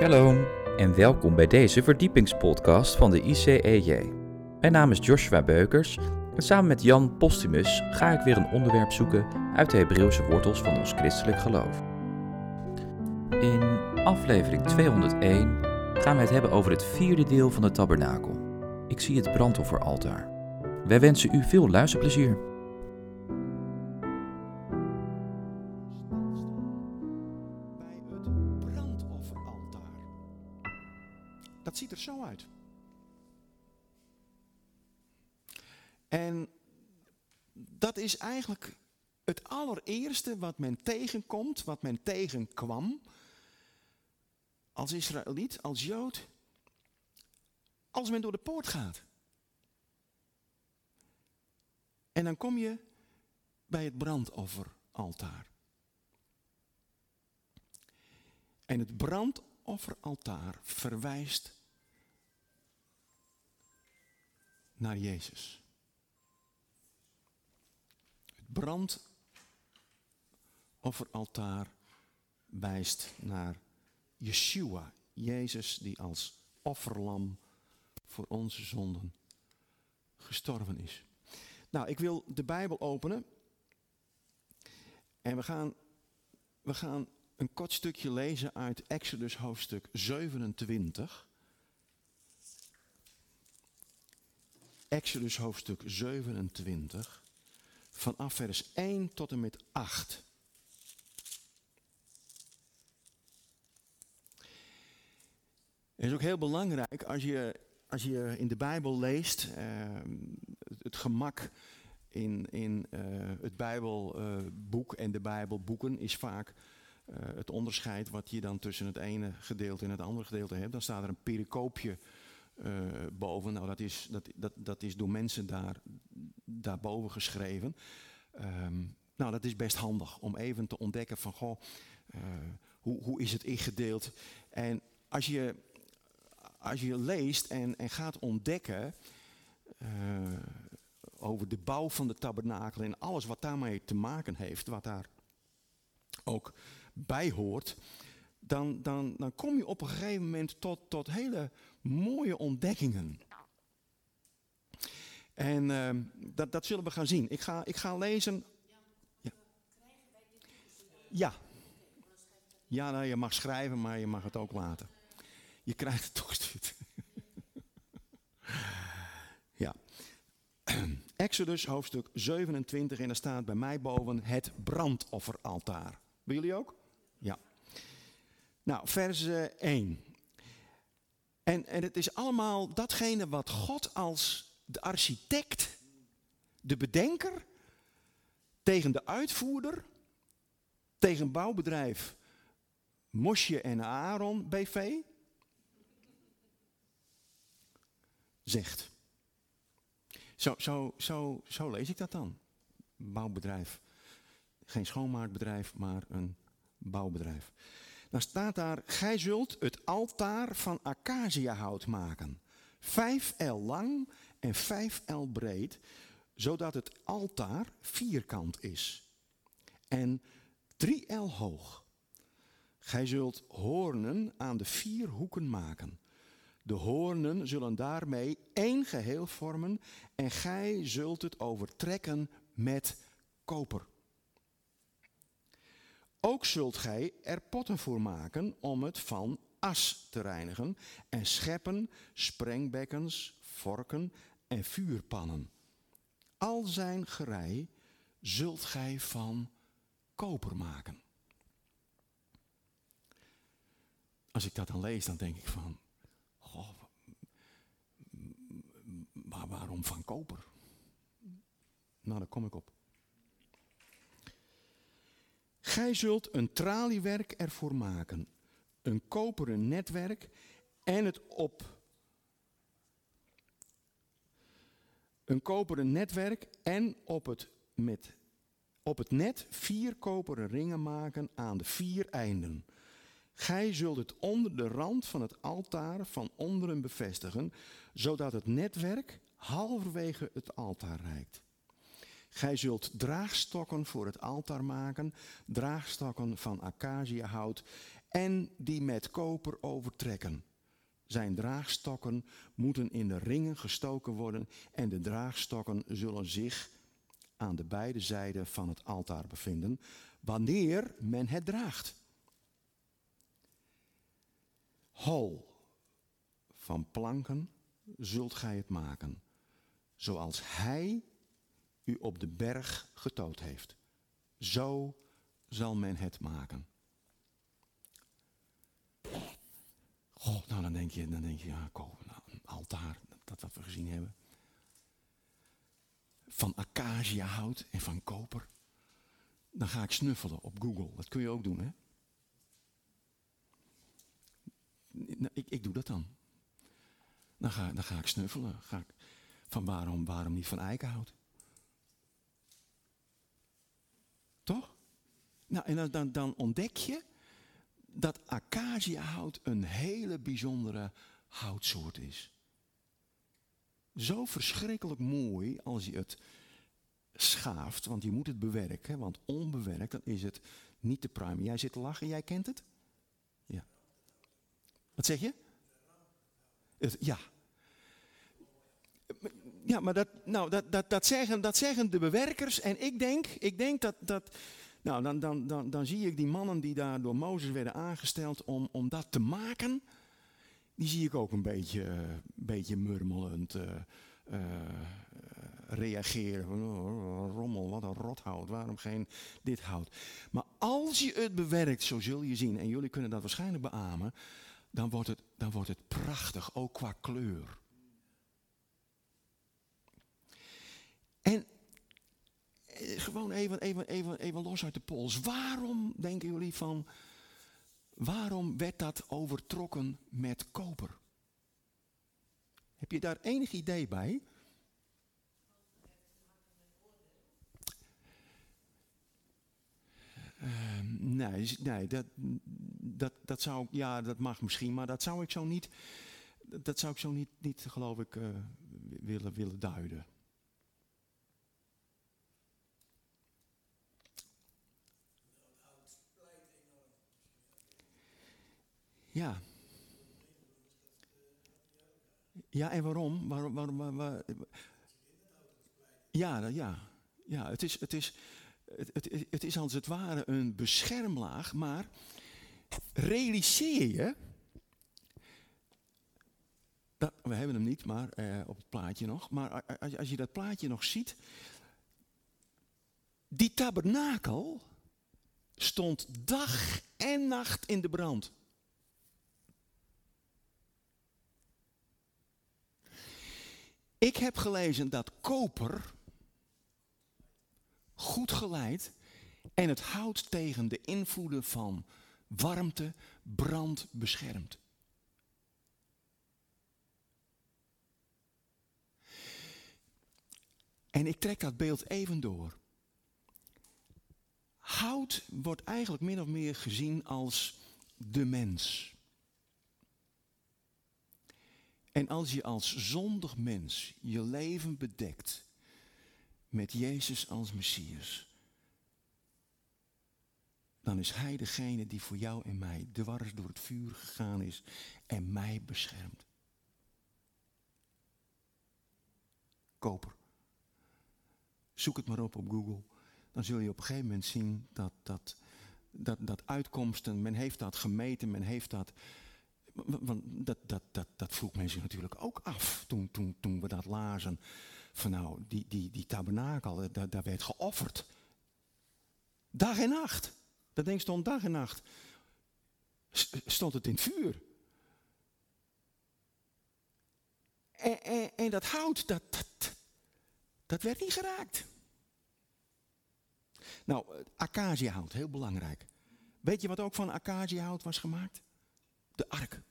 Shalom en welkom bij deze verdiepingspodcast van de ICEJ. Mijn naam is Joshua Beukers en samen met Jan Postumus ga ik weer een onderwerp zoeken uit de Hebreeuwse wortels van ons christelijk geloof. In aflevering 201 gaan we het hebben over het vierde deel van de tabernakel. Ik zie het brandofferaltaar. Wij wensen u veel luisterplezier. Is eigenlijk het allereerste wat men tegenkomt, wat men tegenkwam als Israëliet, als Jood, als men door de poort gaat. En dan kom je bij het brandofferaltaar. En het brandofferaltaar verwijst naar Jezus. Brandofferaltaar wijst naar Yeshua, Jezus die als offerlam voor onze zonden gestorven is. Nou, ik wil de Bijbel openen en we gaan, we gaan een kort stukje lezen uit Exodus hoofdstuk 27. Exodus hoofdstuk 27, vanaf vers 1 tot en met 8. Het is ook heel belangrijk als je, als je in de Bijbel leest, uh, het, gemak in, in uh, het Bijbelboek uh, en de Bijbelboeken is vaak uh, het onderscheid wat je dan tussen het ene gedeelte en het andere gedeelte hebt. Dan staat er een pericoopje boven. Nou, dat is, dat, dat, dat is door mensen daar, daarboven geschreven. Um, nou, dat is best handig om even te ontdekken van, goh, hoe, hoe is het ingedeeld? En als je, als je leest en, en gaat ontdekken over de bouw van de tabernakel en alles wat daarmee te maken heeft, wat daar ook bij hoort, dan, dan, dan kom je op een gegeven moment tot, tot hele mooie ontdekkingen. En uh, dat, dat zullen we gaan zien. Ik ga, ik ga lezen. Ja. Ja. ja, nou, je mag schrijven, maar je mag het ook laten. Je krijgt het toegestuurd. ja. Exodus hoofdstuk 27 en er staat bij mij boven het brandofferaltaar. Bij jullie ook? Ja. Nou, vers 1. En, en het is allemaal datgene wat God als de architect, de bedenker, tegen de uitvoerder, tegen bouwbedrijf Mosje en Aaron BV zegt. Zo, zo, zo, zo lees ik dat dan. Bouwbedrijf. Geen schoonmaakbedrijf, maar een bouwbedrijf. Dan staat daar, gij zult het altaar van acaciahout maken. Vijf el lang en vijf el breed, zodat het altaar vierkant is. En drie el hoog. Gij zult hoornen aan de vier hoeken maken. De hoornen zullen daarmee één geheel vormen en gij zult het overtrekken met koper. Ook zult gij er potten voor maken om het van as te reinigen en scheppen, sprengbekkens, vorken en vuurpannen. Al zijn gerei zult gij van koper maken. Als ik dat dan lees, dan denk ik van, maar waarom van koper? Nou, daar kom ik op. Gij zult een traliewerk ervoor maken, een koperen netwerk en het op een koperen netwerk en op het, met, op het net vier koperen ringen maken aan de vier einden. Gij zult het onder de rand van het altaar van onderen bevestigen, zodat het netwerk halverwege het altaar reikt. Gij zult draagstokken voor het altaar maken, draagstokken van acaciahout en die met koper overtrekken. Zijn draagstokken moeten in de ringen gestoken worden en de draagstokken zullen zich aan de beide zijden van het altaar bevinden, wanneer men het draagt. Hol van planken zult gij het maken, zoals hij u op de berg getoond heeft. Zo zal men het maken. Goh, nou dan denk je, dan denk je, ja, koop, nou, een altaar, dat wat we gezien hebben. Van acaciahout en van koper. Dan ga ik snuffelen op Google. Dat kun je ook doen, hè? Nou, ik, ik doe dat dan. Dan ga, dan ga ik snuffelen. Ga ik, van waarom, waarom niet van eikenhout? Toch? Nou, en dan, dan, ontdek je dat acaciahout een hele bijzondere houtsoort is. Zo verschrikkelijk mooi als je het schaaft, want je moet het bewerken, want onbewerkt dan is het niet te pruimen. Jij zit te lachen, jij kent het? Ja. Wat zeg je? Ja. Ja, maar dat, nou, dat, dat, dat, zeggen, dat zeggen de bewerkers en ik denk, ik denk dat, dat nou, dan, dan, dan, dan zie ik die mannen die daar door Mozes werden aangesteld om, om dat te maken. Die zie ik ook een beetje, uh, beetje murmelend uh, uh, reageren. Oh, rommel, wat een rothout, waarom geen dit hout. Maar als je het bewerkt, zo zul je zien, en jullie kunnen dat waarschijnlijk beamen, dan wordt het, dan wordt het prachtig, ook qua kleur. En eh, gewoon even, even, even, even los uit de pols. Waarom denken jullie van, waarom werd dat overtrokken met koper? Heb je daar enig idee bij? Uh, nee, nee dat, dat, dat zou ja, dat mag misschien, maar dat zou ik zo niet, dat zou ik zo niet, niet geloof ik, uh, willen, willen duiden. Ja. Ja, en waarom? waarom, waarom, waarom ja, ja, ja, het is, het, is, het, het, is als het ware een beschermlaag, maar realiseer je, dat, we hebben hem niet, maar eh, op het plaatje nog, maar als, als je dat plaatje nog ziet, die tabernakel stond dag en nacht in de brand. Ik heb gelezen dat koper goed geleid en het hout tegen de invloeden van warmte, brand beschermt. En ik trek dat beeld even door. Hout wordt eigenlijk min of meer gezien als de mens. En als je als zondig mens je leven bedekt met Jezus als Messias, dan is Hij degene die voor jou en mij dwars door het vuur gegaan is en mij beschermt. Koper. Zoek het maar op op Google. Dan zul je op een gegeven moment zien dat, dat, dat, dat uitkomsten, men heeft dat gemeten, men heeft dat want dat, dat, dat, dat vroeg men zich natuurlijk ook af toen, we dat lazen. Van nou, die, die, die tabernakel, eh, daar, daar werd geofferd. Dag en nacht. Dat ding stond dag en nacht. Stond het in het vuur. En, en, en dat hout, dat, dat, dat werd niet geraakt. Nou, eh, acaciahout, heel belangrijk. Weet je wat ook van acaciahout was gemaakt? De ark.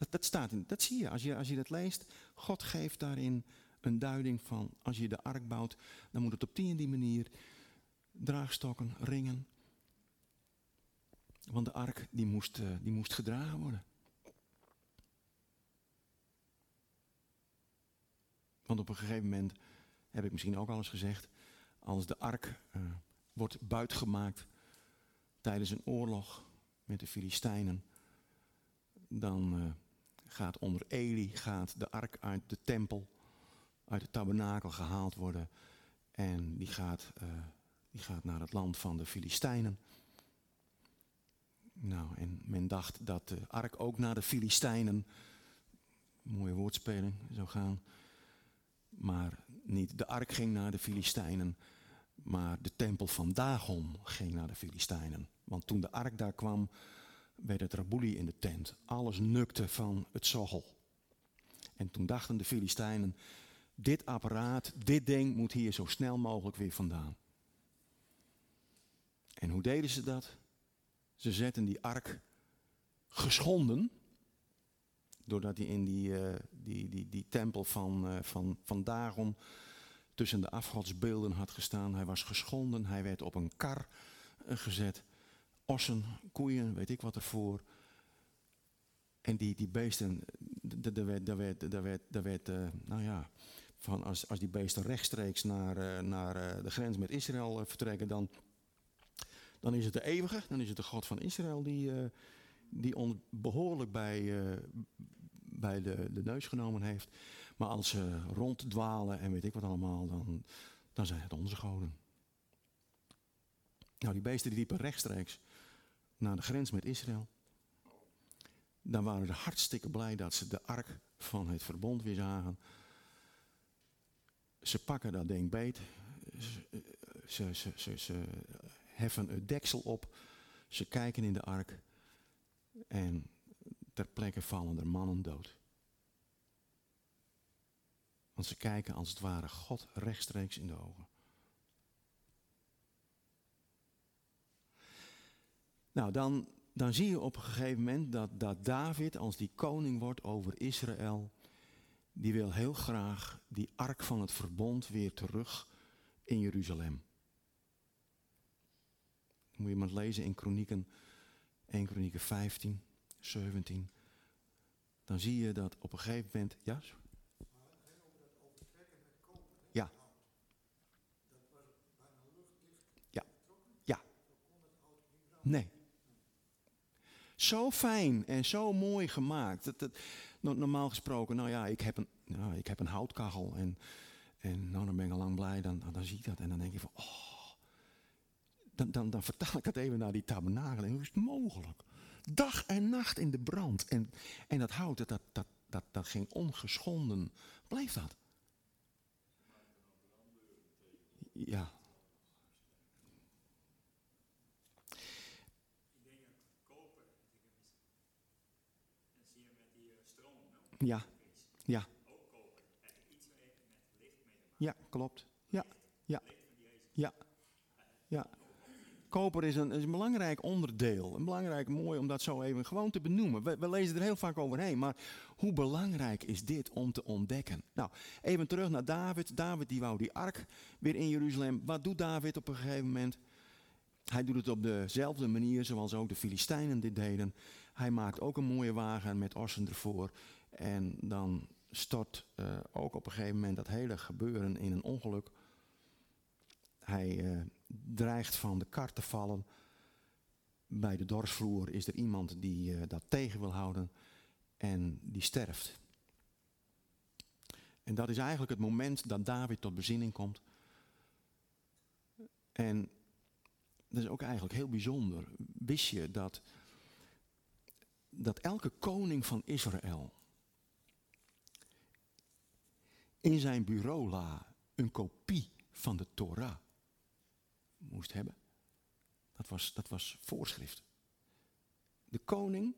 Dat, dat, staat in, dat zie je als, je als je dat leest. God geeft daarin een duiding van, als je de ark bouwt, dan moet het op die en die manier, draagstokken, ringen. Want de ark die moest, uh, die moest gedragen worden. Want op een gegeven moment, heb ik misschien ook al eens gezegd, als de ark uh, wordt buitgemaakt tijdens een oorlog met de Filistijnen. Dan uh, gaat onder Eli gaat de ark uit de tempel, uit de tabernakel gehaald worden. En die gaat, uh, die gaat naar het land van de Filistijnen. Nou, en men dacht dat de ark ook naar de Filistijnen, mooie woordspeling, zou gaan. Maar niet de ark ging naar de Filistijnen, maar de tempel van Dagon ging naar de Filistijnen. Want toen de ark daar kwam, werd het rabouli in de tent. Alles nukte van het zoggel. En toen dachten de Filistijnen, dit apparaat, dit ding moet hier zo snel mogelijk weer vandaan. En hoe deden ze dat? Ze zetten die ark geschonden, doordat hij in die, uh, die, die, die tempel van, uh, van, van Dagon tussen de afgodsbeelden had gestaan. Hij was geschonden, hij werd op een kar uh, gezet. Ossen, koeien, weet ik wat ervoor. En die, die beesten, daar werd, daar werd, daar werd, werd nou ja, van als, als die beesten rechtstreeks naar, naar de grens met Israël vertrekken, dan dan is het de eeuwige, dan is het de God van Israël die, die ons behoorlijk bij, bij de, de neus genomen heeft. Maar als ze ronddwalen en weet ik wat allemaal, dan, dan zijn het onze goden. Nou, die beesten die liepen rechtstreeks naar de grens met Israël. Dan waren ze hartstikke blij dat ze de ark van het verbond weer zagen. Ze pakken dat ding beet. Ze, ze, heffen het deksel op. Ze kijken in de ark. En ter plekke vallen er mannen dood. Want ze kijken als het ware God rechtstreeks in de ogen. Nou, dan, dan zie je op een gegeven moment dat, dat David, als die koning wordt over Israël, die wil heel graag die ark van het verbond weer terug in Jeruzalem. Moet je maar lezen in Kronieken 1 Kronieken 15, 17. Dan zie je dat op een gegeven moment. Ja? Ja. Ja. Nee. Zo fijn en zo mooi gemaakt. Dat, dat, normaal gesproken, nou ja, ik heb een, nou, ik heb een houtkachel en, en nou, dan ben ik al lang blij, dan, dan zie ik dat en dan denk je van, oh, dan, dan, dan vertaal ik het even naar die tabernakel. Hoe is het mogelijk? Dag en nacht in de brand. En, en dat hout, dat, dat, dat, dat, dat ging ongeschonden. Blijft dat? Ja. Ja, ja. Ja, klopt. Ja, ja, ja, ja. Koper is een, is een belangrijk onderdeel. Een belangrijk, mooi om dat zo even gewoon te benoemen. We, lezen er heel vaak overheen, maar hoe belangrijk is dit om te ontdekken? Nou, even terug naar David. David die wou die ark weer in Jeruzalem. Wat doet David op een gegeven moment? Hij doet het op dezelfde manier zoals ook de Filistijnen dit deden. Hij maakt ook een mooie wagen met ossen ervoor. En dan stort uh, ook op een gegeven moment dat hele gebeuren in een ongeluk. Hij uh, dreigt van de kar te vallen. Bij de dorsvloer is er iemand die uh, dat tegen wil houden en die sterft. En dat is eigenlijk het moment dat David tot bezinning komt. En dat is ook eigenlijk heel bijzonder. Wist je dat, dat elke koning van Israël in zijn bureau la een kopie van de Torah moest hebben. Dat was, dat was voorschrift. De koning,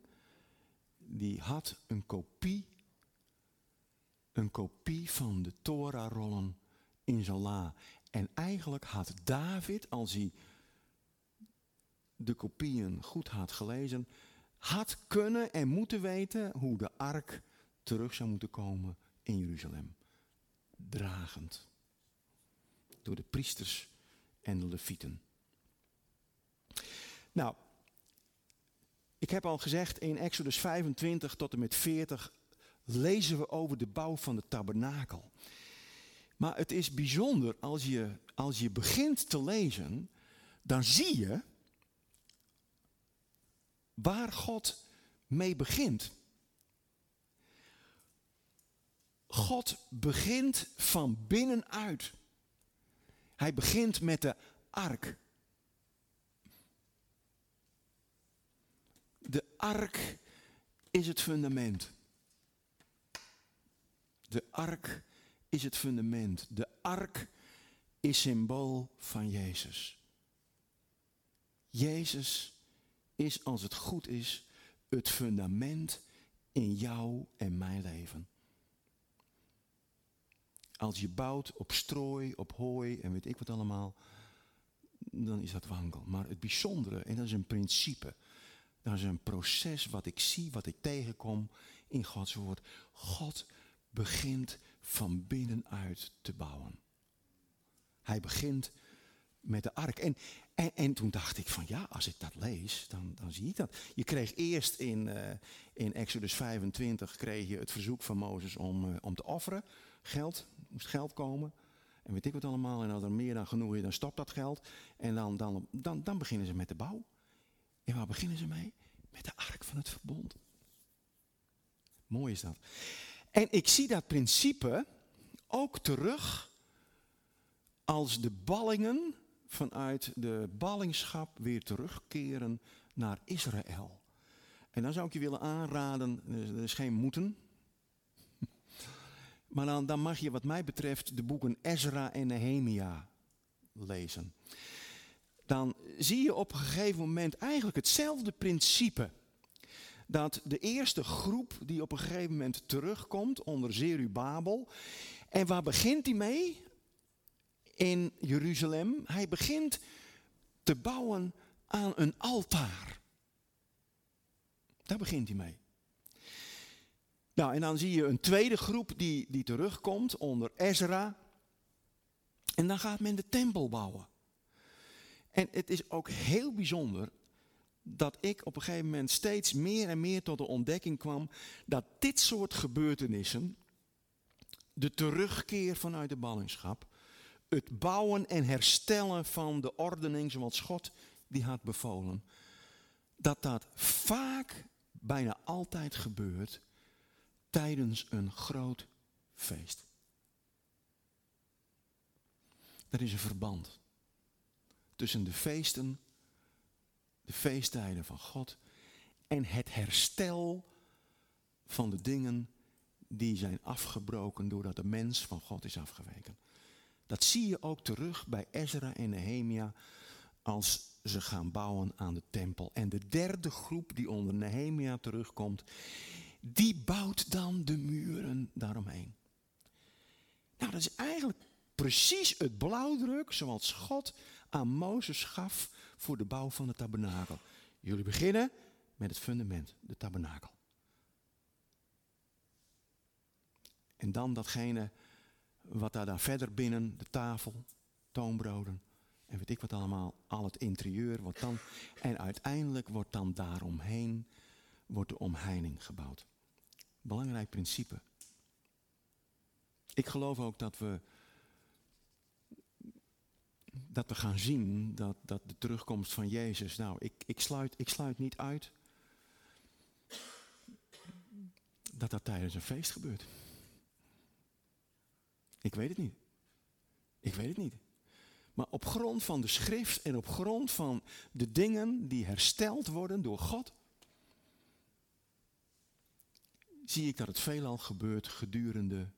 die had een kopie, een kopie van de Torah-rollen in zijn la. En eigenlijk had David, als hij de kopieën goed had gelezen, had kunnen en moeten weten hoe de ark terug zou moeten komen in Jeruzalem. Dragend. Door de priesters en de levieten. Nou, ik heb al gezegd in Exodus 25 tot en met 40 lezen we over de bouw van de tabernakel. Maar het is bijzonder als je, als je begint te lezen dan zie je waar God mee begint. God begint van binnenuit. Hij begint met de ark. De ark is het fundament. De ark is het fundament. De ark is symbool van Jezus. Jezus is, als het goed is, het fundament in jou en mijn leven. Als je bouwt op strooi, op hooi en weet ik wat allemaal, dan is dat wankel. Maar het bijzondere, en dat is een principe, dat is een proces wat ik zie, wat ik tegenkom in Gods woord. God begint van binnenuit te bouwen. Hij begint met de ark. En, en, en, toen dacht ik van ja, als ik dat lees, dan, dan zie ik dat. Je kreeg eerst in, uh, in Exodus 25 kreeg je het verzoek van Mozes om, uh, om te offeren. Geld, moest geld komen. En weet ik wat allemaal. En als er meer dan genoeg is, dan stopt dat geld. En dan, dan, dan, dan beginnen ze met de bouw. En waar beginnen ze mee? Met de ark van het verbond. Mooi is dat. En ik zie dat principe ook terug als de ballingen vanuit de ballingschap weer terugkeren naar Israël. En dan zou ik je willen aanraden, er is geen moeten. Maar dan, mag je wat mij betreft de boeken Ezra en Nehemia lezen. Dan zie je op een gegeven moment eigenlijk hetzelfde principe dat de eerste groep die op een gegeven moment terugkomt onder Zerubabel. En waar begint hij mee? In Jeruzalem. Hij begint te bouwen aan een altaar. Daar begint hij mee. Nou, en dan zie je een tweede groep die, die terugkomt onder Ezra. En dan gaat men de tempel bouwen. En het is ook heel bijzonder dat ik op een gegeven moment steeds meer en meer tot de ontdekking kwam dat dit soort gebeurtenissen, de terugkeer vanuit de ballingschap, het bouwen en herstellen van de ordening zoals God die had bevolen, dat dat vaak, bijna altijd gebeurt tijdens een groot feest. Er is een verband tussen de feesten de feesttijden van God en het herstel van de dingen die zijn afgebroken doordat de mens van God is afgeweken. Dat zie je ook terug bij Ezra en Nehemia als ze gaan bouwen aan de tempel. En de derde groep die onder Nehemia terugkomt, die bouwt dan de muren daaromheen. Nou, dat is eigenlijk precies het blauwdruk zoals God aan Mozes gaf voor de bouw van de tabernakel. Jullie beginnen met het fundament, de tabernakel. En dan datgene wat daar dan verder binnen, de tafel, toonbroden en weet ik wat allemaal, al het interieur wordt dan. En uiteindelijk wordt dan daaromheen wordt de omheining gebouwd. Belangrijk principe. Ik geloof ook dat we dat we gaan zien dat, dat de terugkomst van Jezus, nou, ik, ik, sluit, ik sluit niet uit dat dat tijdens een feest gebeurt. Ik weet het niet. Ik weet het niet. Maar op grond van de schrift en op grond van de dingen die hersteld worden door God, zie ik dat het veelal gebeurt gedurende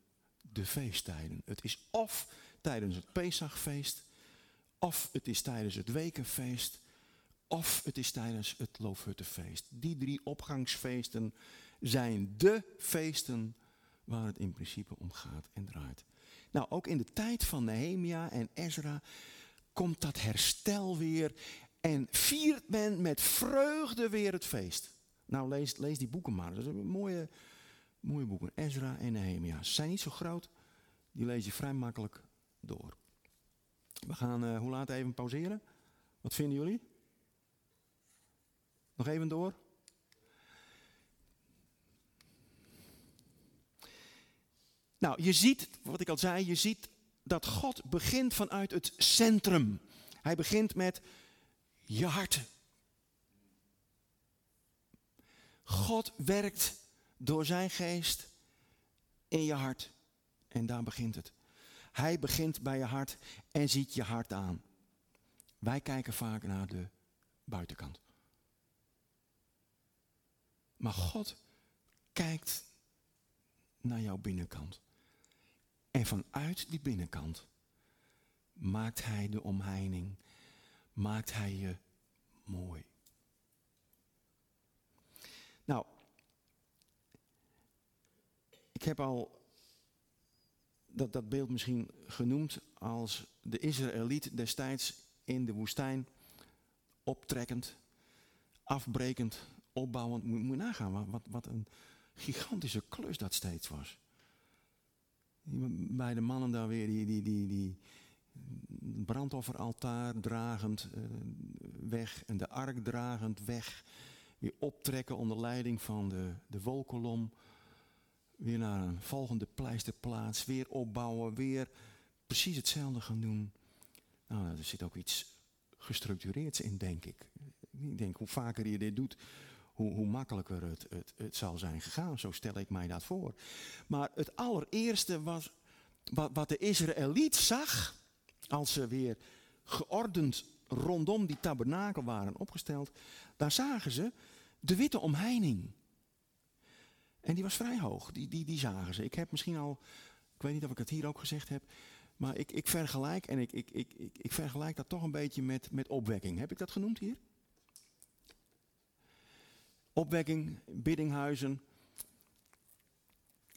de feesttijden. Het is of tijdens het Pesachfeest, of het is tijdens het wekenfeest. Of het is tijdens het Loofhuttenfeest. Die drie opgangsfeesten zijn de feesten waar het in principe om gaat en draait. Nou, ook in de tijd van Nehemia en Ezra komt dat herstel weer en viert men met vreugde weer het feest. Nou, lees, die boeken maar. Dat zijn mooie, mooie boeken. Ezra en Nehemia. Ze zijn niet zo groot, die lees je vrij makkelijk door. We gaan, uh, hoe laat even pauzeren? Wat vinden jullie? Nog even door? Nou, je ziet, wat ik al zei, je ziet dat God begint vanuit het centrum. Hij begint met je hart. God werkt door zijn geest in je hart. En daar begint het. Hij begint bij je hart en ziet je hart aan. Wij kijken vaak naar de buitenkant. Maar God kijkt naar jouw binnenkant. En vanuit die binnenkant maakt Hij de omheining, maakt Hij je mooi. Nou, ik heb al dat, dat beeld misschien genoemd als de Israëliet destijds in de woestijn, optrekkend, afbrekend, opbouwend. Moet, moet je nagaan wat, wat, wat een gigantische klus dat steeds was. Bij de mannen daar weer die, die, die, die brandofferaltaar dragend uh, weg en de ark dragend weg. Weer optrekken onder leiding van de, de wolkolom. Weer naar een volgende pleisterplaats. Weer opbouwen. Weer precies hetzelfde gaan doen. Nou, er zit ook iets gestructureerds in, denk ik. Ik denk, hoe vaker je dit doet, hoe, hoe makkelijker het, het, het zal zijn gegaan. Zo stel ik mij dat voor. Maar het allereerste was wat, wat de Israëliet zag, als ze weer geordend rondom die tabernakel waren opgesteld, daar zagen ze de witte omheining. En die was vrij hoog, die, die, die zagen ze. Ik heb misschien al, ik weet niet of ik het hier ook gezegd heb, maar ik, ik vergelijk, en ik, ik, ik, ik, vergelijk dat toch een beetje met, met opwekking. Heb ik dat genoemd hier? Opwekking, biddinghuizen,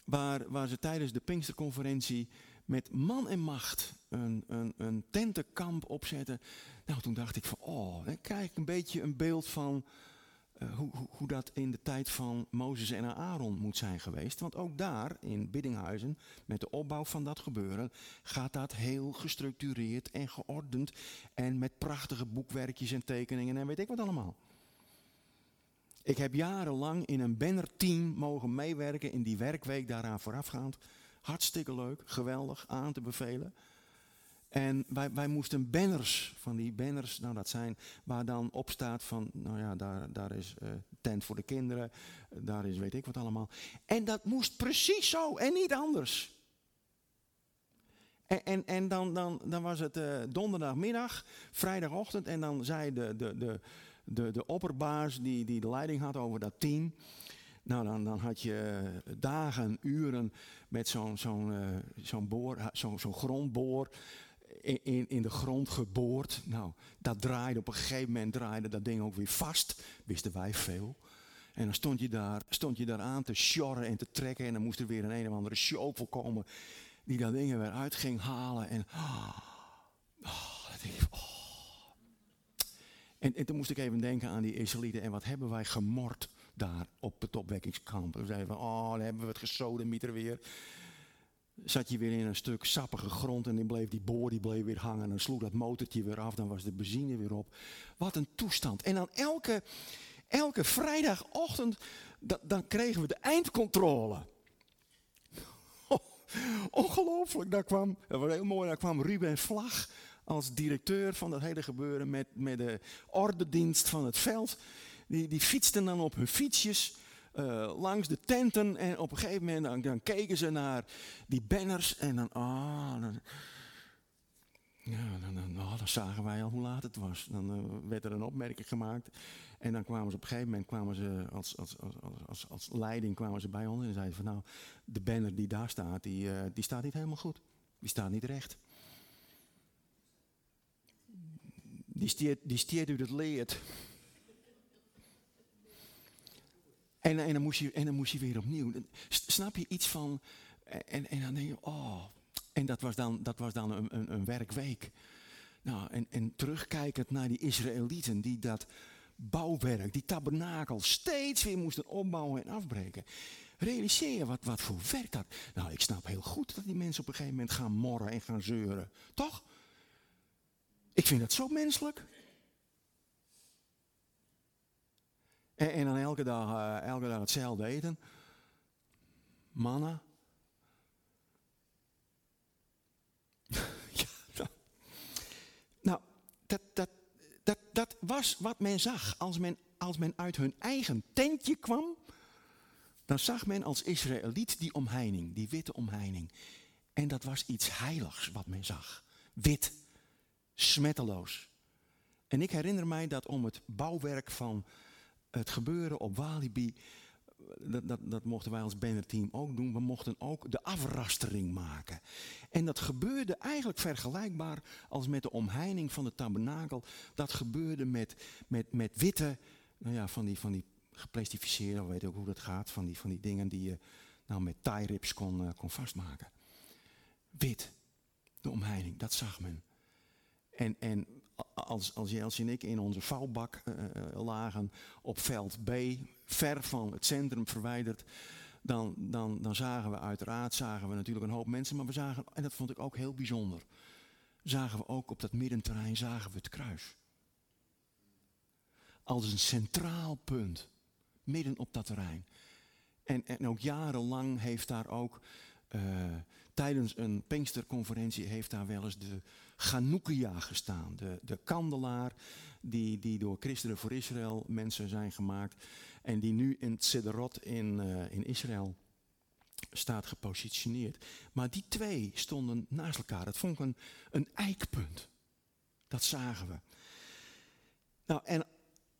waar, waar ze tijdens de Pinksterconferentie met man en macht een, een, een tentenkamp opzetten. Nou, toen dacht ik van, oh, dan krijg ik een beetje een beeld van hoe, hoe, hoe, dat in de tijd van Mozes en Aaron moet zijn geweest. Want ook daar, in Biddinghuizen, met de opbouw van dat gebeuren, gaat dat heel gestructureerd en geordend. En met prachtige boekwerkjes en tekeningen en weet ik wat allemaal. Ik heb jarenlang in een bannerteam mogen meewerken in die werkweek daaraan voorafgaand. Hartstikke leuk, geweldig, aan te bevelen. En wij, wij moesten banners, van die banners, nou dat zijn, waar dan op staat van, nou ja, daar, daar is uh, tent voor de kinderen, daar is weet ik wat allemaal. En dat moest precies zo en niet anders. En, en, en dan, dan, dan was het uh, donderdagmiddag, vrijdagochtend en dan zei de, de, de, de, de opperbaas die, die de leiding had over dat team. Nou, dan, dan had je dagen, uren met zo'n zo'n zo'n boor, zo'n zo'n grondboor in, in de grond geboord. Nou, dat draaide op een gegeven moment draaide dat ding ook weer vast. Wisten wij veel. En dan stond je daar, stond je daar aan te sjorren en te trekken. En dan moest er weer een een of andere show komen. Die dat ding er weer uit ging halen. En, dat ik, oh. En, en, toen moest ik even denken aan die Israëlieten. En wat hebben wij gemord daar op het opwekkingskamp. We zeiden van, oh, dan hebben we het gesodemieter weer zat je weer in een stuk sappige grond en dan bleef die boor die bleef weer hangen. En dan sloeg dat motortje weer af, dan was de benzine weer op. Wat een toestand. En dan elke, elke vrijdagochtend, dan kregen we de eindcontrole. ongelooflijk, daar kwam, dat was heel mooi, daar kwam Ruben Vlag als directeur van dat hele gebeuren met, met de ordendienst van het veld. Die, die fietsten dan op hun fietsjes uh, langs de tenten. En op een gegeven moment dan, dan, keken ze naar die banners. En dan, ah, dan, ja, dan, dan, dan, zagen wij al hoe laat het was. Dan uh, werd er een opmerking gemaakt. En dan kwamen ze op een gegeven moment kwamen ze als, als, als, als, als leiding kwamen ze bij ons en zeiden van nou, de banner die daar staat, die, uh, die staat niet helemaal goed. Die staat niet recht. Die steert, die steert u het leert. En, en, dan moest je, en dan moest weer opnieuw. Snap je iets van. En, en dan denk je, oh. En dat was dan, dat was dan een, een, een werkweek. Nou, en, en terugkijkend naar die Israëlieten die dat bouwwerk, die tabernakel, steeds weer moesten opbouwen en afbreken. Realiseer je wat, wat voor werk dat. Nou, ik snap heel goed dat die mensen op een gegeven moment gaan morren en gaan zeuren. Toch? Ik vind dat zo menselijk. En, en dan elke dag, uh, elke dag hetzelfde eten. Mannen. ja, nou, dat, dat, dat, dat was wat men zag. Als men, als men uit hun eigen tentje kwam, dan zag men als Israëliet die omheining, die witte omheining. En dat was iets heiligs wat men zag. Wit, smetteloos. En ik herinner mij dat om het bouwwerk van het gebeuren op Walibi, dat, dat, dat mochten wij als bannerteam ook doen, we mochten ook de afrastering maken. En dat gebeurde eigenlijk vergelijkbaar als met de omheining van de tabernakel. Dat gebeurde met, met, met witte, nou ja, van die, van die geplastificeerde, weet ook hoe dat gaat, van die, van die dingen die je nou met tie rips kon, uh, kon vastmaken. Wit, de omheining, dat zag men. En, en als, als Jeltje en ik in onze vouwbak uh, lagen op veld B, ver van het centrum verwijderd, dan, dan, dan zagen we uiteraard zagen we natuurlijk een hoop mensen, maar we zagen, en dat vond ik ook heel bijzonder, zagen we ook op dat middenterrein zagen we het kruis. Als een centraal punt, midden op dat terrein. En, en ook jarenlang heeft daar ook uh, tijdens een Pinksterconferentie heeft daar wel eens de Chanukkia gestaan. De, de kandelaar die, die door Christenen voor Israël mensen zijn gemaakt. En die nu in Sederot in, uh, in Israël staat gepositioneerd. Maar die twee stonden naast elkaar. Dat vond ik een, een eikpunt. Dat zagen we. Nou, en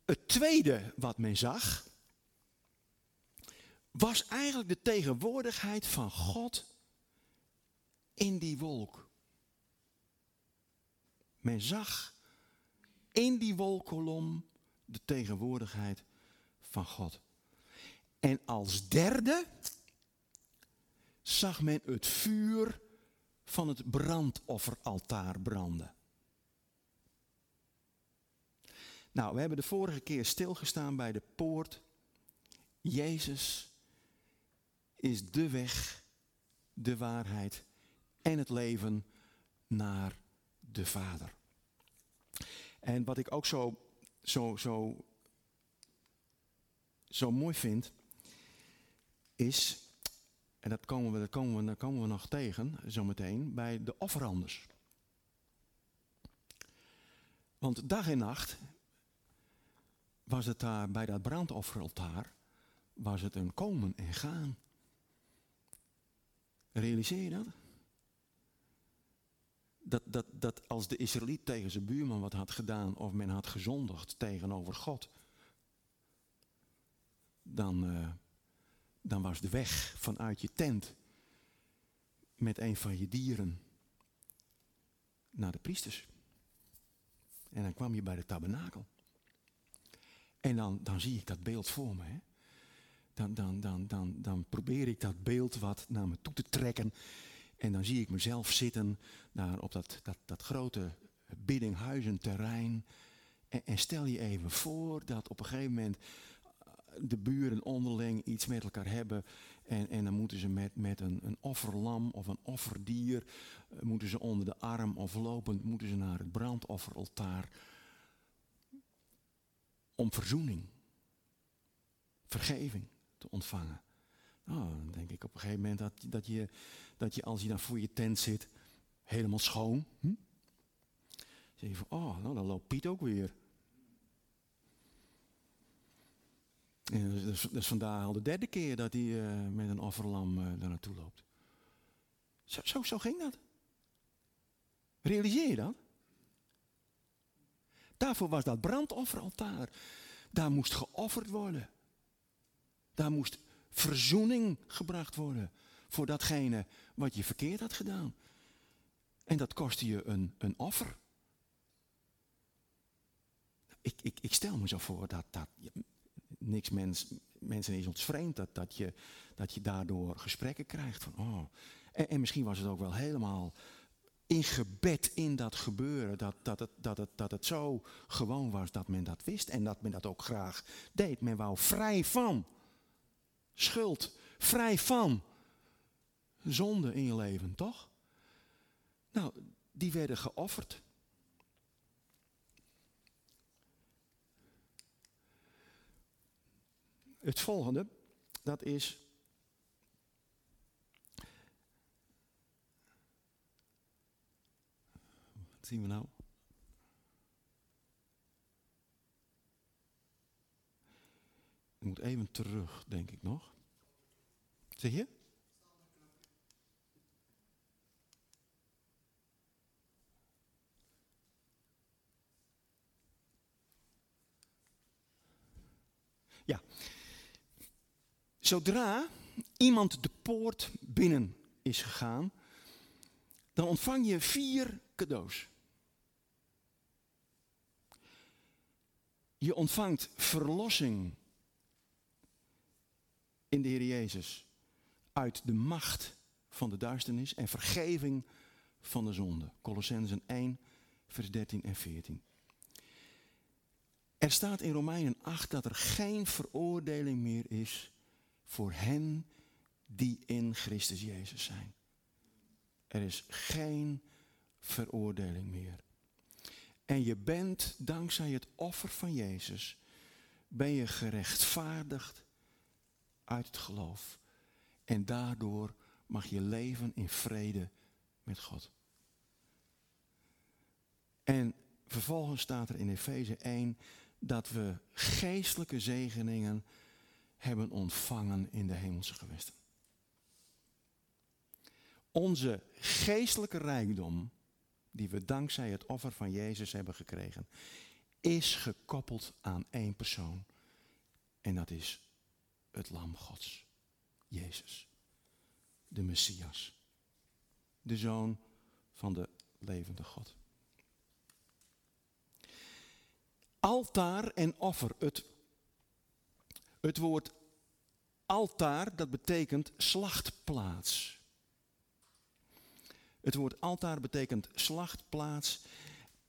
het tweede wat men zag, was eigenlijk de tegenwoordigheid van God in die wolk. Men zag in die wolkolom de tegenwoordigheid van God. En als derde zag men het vuur van het brandofferaltaar branden. Nou, we hebben de vorige keer stilgestaan bij de poort. Jezus is de weg, de waarheid en het leven naar de Vader. En wat ik ook zo, zo, zo, zo mooi vind, is, en dat komen we, dat komen we, komen we nog tegen zometeen, bij de offeranders. Want dag en nacht was het daar bij dat brandofferaltaar, was het een komen en gaan. Realiseer je dat? Dat, dat, dat als de Israëliet tegen zijn buurman wat had gedaan of men had gezondigd tegenover God, dan, uh, dan was de weg vanuit je tent met een van je dieren naar de priesters. En dan kwam je bij de tabernakel. En dan, dan zie ik dat beeld voor me. Hè? dan, dan, dan, dan, dan probeer ik dat beeld wat naar me toe te trekken. En dan zie ik mezelf zitten daar op dat, dat, dat grote biddinghuizenterrein. En, en stel je even voor dat op een gegeven moment eh, de buren onderling iets met elkaar hebben. En, en dan moeten ze met, met een, een offerlam of een offerdier, eh, moeten ze onder de arm of lopend, moeten ze naar het brandofferaltaar. Om verzoening, vergeving te ontvangen. Nou, dan denk ik op een gegeven moment dat, dat, je, dat je als je dan voor je tent zit, helemaal schoon. Hm? Zeg je van, oh, nou dan loopt Piet ook weer. En dat, is, dat is vandaag al de derde keer dat hij uh, met een offerlam uh, daar naartoe loopt. Zo, zo, zo ging dat. Realiseer je dat? Daarvoor was dat brandofferaltaar. Daar moest geofferd worden. Daar moest verzoening gebracht worden voor datgene wat je verkeerd had gedaan. En dat kostte je een, een offer. Ik, ik, ik stel me zo voor dat, dat niks mens, mensen is ons vreemd, dat, dat, je, dat je daardoor gesprekken krijgt van, oh. En, en misschien was het ook wel helemaal ingebed in dat gebeuren, dat, dat, het, dat, het, dat het zo gewoon was dat men dat wist en dat men dat ook graag deed. Men wou vrij van schuld, vrij van zonde in je leven, toch? Nou, die werden geofferd. Het volgende, dat is. Wat zien we nou? moet even terug, denk ik nog. Zeg je? Ja. Zodra iemand de poort binnen is gegaan, dan ontvang je vier cadeaus. Je ontvangt verlossing in de Heer Jezus uit de macht van de duisternis en vergeving van de zonde. Colossensen 1, vers 13 en 14. Er staat in Romeinen 8 dat er geen veroordeling meer is voor hen die in Christus Jezus zijn. Er is geen veroordeling meer. En je bent, dankzij het offer van Jezus, ben je gerechtvaardigd uit het geloof. En daardoor mag je leven in vrede met God. En vervolgens staat er in Efeze 1 dat we geestelijke zegeningen hebben ontvangen in de hemelse gewesten. Onze geestelijke rijkdom, die we dankzij het offer van Jezus hebben gekregen, is gekoppeld aan één persoon. En dat is het Lam Gods, Jezus, de Messias, de Zoon van de levende God. Altaar en offer. Het, het woord altaar, dat betekent slachtplaats. Het woord altaar betekent slachtplaats.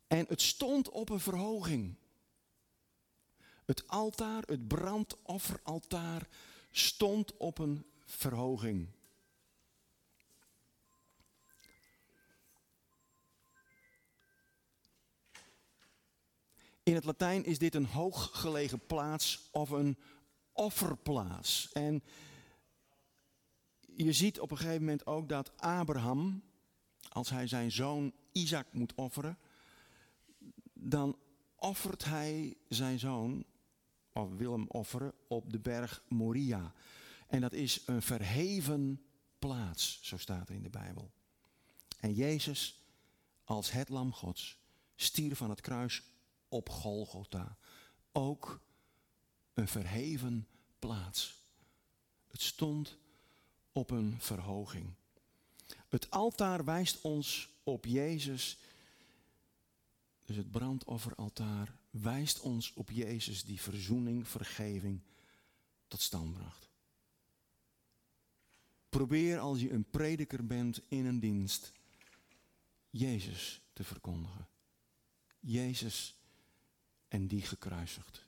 En het stond op een verhoging. Het altaar, het brandofferaltaar, stond op een verhoging. In het Latijn is dit een hooggelegen plaats of een offerplaats. En je ziet op een gegeven moment ook dat Abraham, als hij zijn zoon Isaac moet offeren, dan offert hij zijn zoon, of wil hem offeren, op de berg Moria. En dat is een verheven plaats, zo staat er in de Bijbel. En Jezus, als het lam Gods, stierf van het kruis op Golgotha. Ook een verheven plaats. Het stond op een verhoging. Het altaar wijst ons op Jezus. Dus het brandofferaltaar wijst ons op Jezus die verzoening, vergeving tot stand bracht. Probeer als je een prediker bent in een dienst, Jezus te verkondigen. Jezus en die gekruisigd.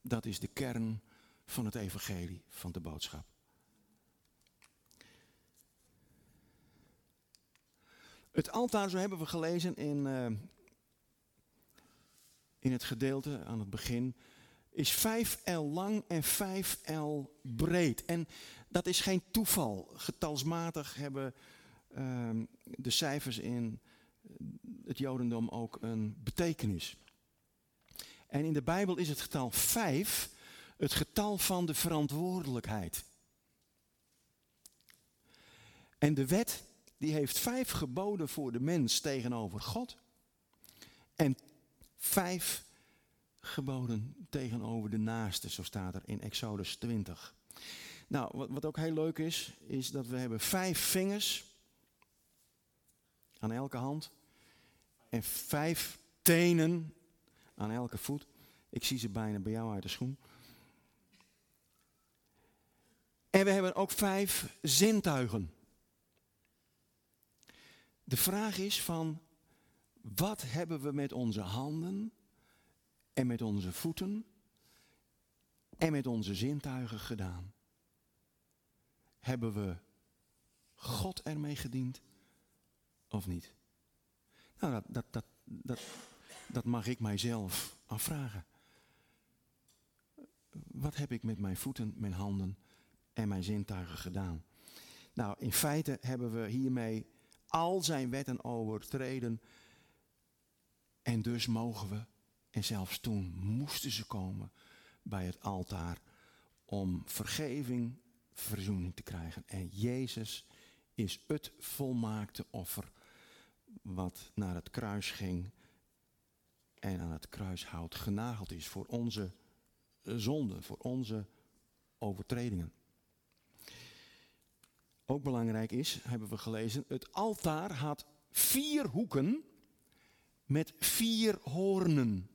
Dat is de kern van het evangelie, van de boodschap. Het altaar, zo hebben we gelezen in, uh, in het gedeelte aan het begin, is 5 L lang en 5 L breed. En dat is geen toeval. Getalsmatig hebben uh, de cijfers in het Jodendom ook een betekenis. En in de Bijbel is het getal 5 het getal van de verantwoordelijkheid. En de wet die heeft vijf geboden voor de mens tegenover God. En vijf geboden tegenover de naaste, zo staat er in Exodus 20. Nou, wat, wat ook heel leuk is, is dat we hebben vijf vingers aan elke hand en vijf tenen aan elke voet. Ik zie ze bijna bij jou uit de schoen. En we hebben ook vijf zintuigen. De vraag is van, wat hebben we met onze handen en met onze voeten en met onze zintuigen gedaan? Hebben we God ermee gediend of niet? Nou, dat, dat, dat, dat, mag ik mijzelf afvragen. Wat heb ik met mijn voeten, mijn handen en mijn zintuigen gedaan? Nou, in feite hebben we hiermee al zijn wetten overtreden. En dus mogen we, en zelfs toen moesten ze komen, bij het altaar om vergeving, verzoening te krijgen. En Jezus is het volmaakte offer wat naar het kruis ging en aan het kruishout genageld is voor onze zonden, voor onze overtredingen. Ook belangrijk is, hebben we gelezen, het altaar had vier hoeken met vier hoornen.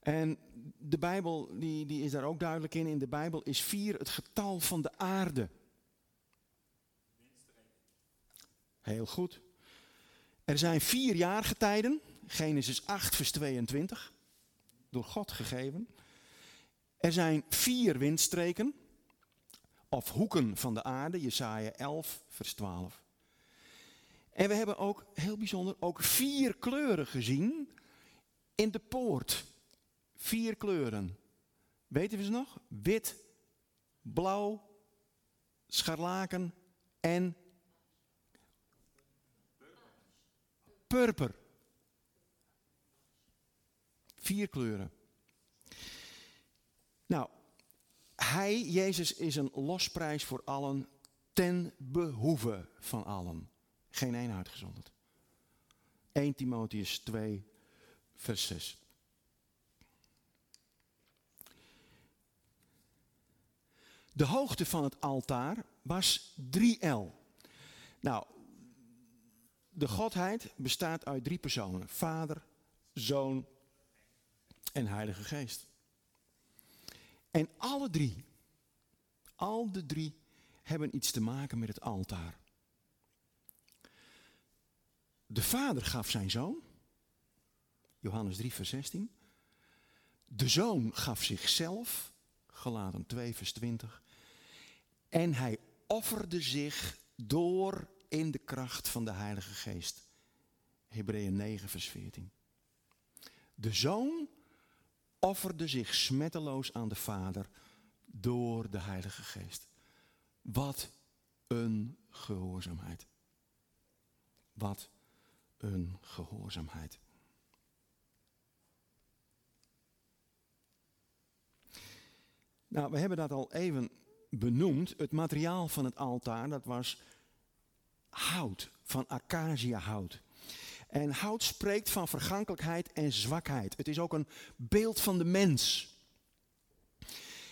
En de Bijbel die, die is daar ook duidelijk in. In de Bijbel is vier het getal van de aarde. Heel goed. Er zijn vier jaargetijden. Genesis 8, vers 22. Door God gegeven. Er zijn vier windstreken. Of hoeken van de aarde. Jesaja 11, vers 12. En we hebben ook, heel bijzonder, ook vier kleuren gezien in de poort. Vier kleuren. Weten we ze nog? Wit, blauw, scharlaken en purper. Vier kleuren. Nou, hij, Jezus, is een losprijs voor allen ten behoeve van allen. Geen één uitgezonderd. 1 Timotheus 2, vers 6. De hoogte van het altaar was 3L. Nou, de Godheid bestaat uit drie personen: Vader, Zoon en Heilige Geest. En alle drie, al de drie, hebben iets te maken met het altaar. De Vader gaf zijn zoon, Johannes 3, vers 16. De zoon gaf zichzelf, gelaten 2, vers 20. En hij offerde zich door in de kracht van de Heilige Geest. Hebreeën 9, vers 14. De zoon offerde zich smetteloos aan de Vader door de Heilige Geest. Wat een gehoorzaamheid. Wat een gehoorzaamheid. Nou, we hebben dat al even benoemd. Het materiaal van het altaar, dat was hout, van acaciahout. En hout spreekt van vergankelijkheid en zwakheid. Het is ook een beeld van de mens.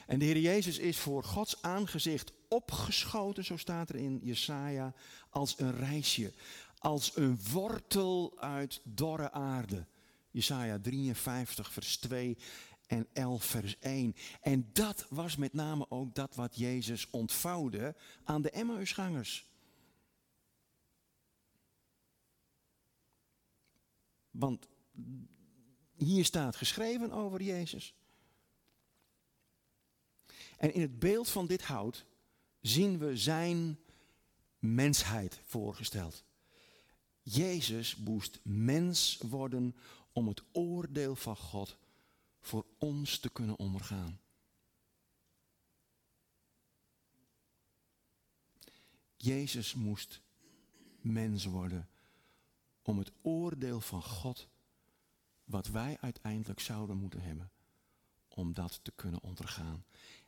En de Heer Jezus is voor Gods aangezicht opgeschoten, zo staat er in Jesaja, als een reisje. Als een wortel uit dorre aarde. Jesaja 53, vers 2 en 11, vers 1. En dat was met name ook dat wat Jezus ontvouwde aan de Emmausgangers. Want hier staat geschreven over Jezus. En in het beeld van dit hout zien we zijn mensheid voorgesteld. Jezus moest mens worden om het oordeel van God voor ons te kunnen ondergaan. Jezus moest mens worden om het oordeel van God, wat wij uiteindelijk zouden moeten hebben, om dat te kunnen ondergaan.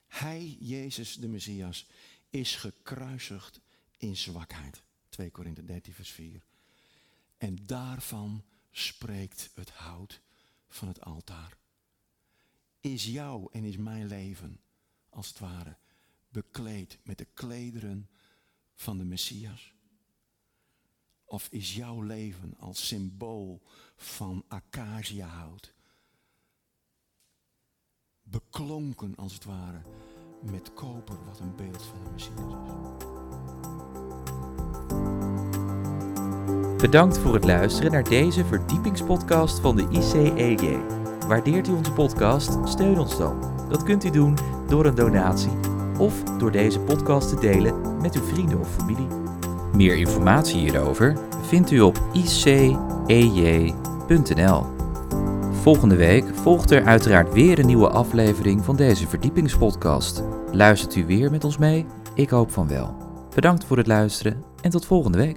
Hij, Jezus de Messias, is gekruisigd in zwakheid. 2 Korinthe 13, vers 4. En daarvan spreekt het hout van het altaar. Is jouw en is mijn leven, als het ware, bekleed met de klederen van de Messias? Of is jouw leven als symbool van acaciahout beklonken als het ware met koper wat een beeld van de Messias is? Bedankt voor het luisteren naar deze verdiepingspodcast van de ICEJ. Waardeert u onze podcast? Steun ons dan. Dat kunt u doen door een donatie of door deze podcast te delen met uw vrienden of familie. Meer informatie hierover vindt u op icej.nl. Volgende week volgt er uiteraard weer een nieuwe aflevering van deze verdiepingspodcast. Luistert u weer met ons mee? Ik hoop van wel. Bedankt voor het luisteren en tot volgende week.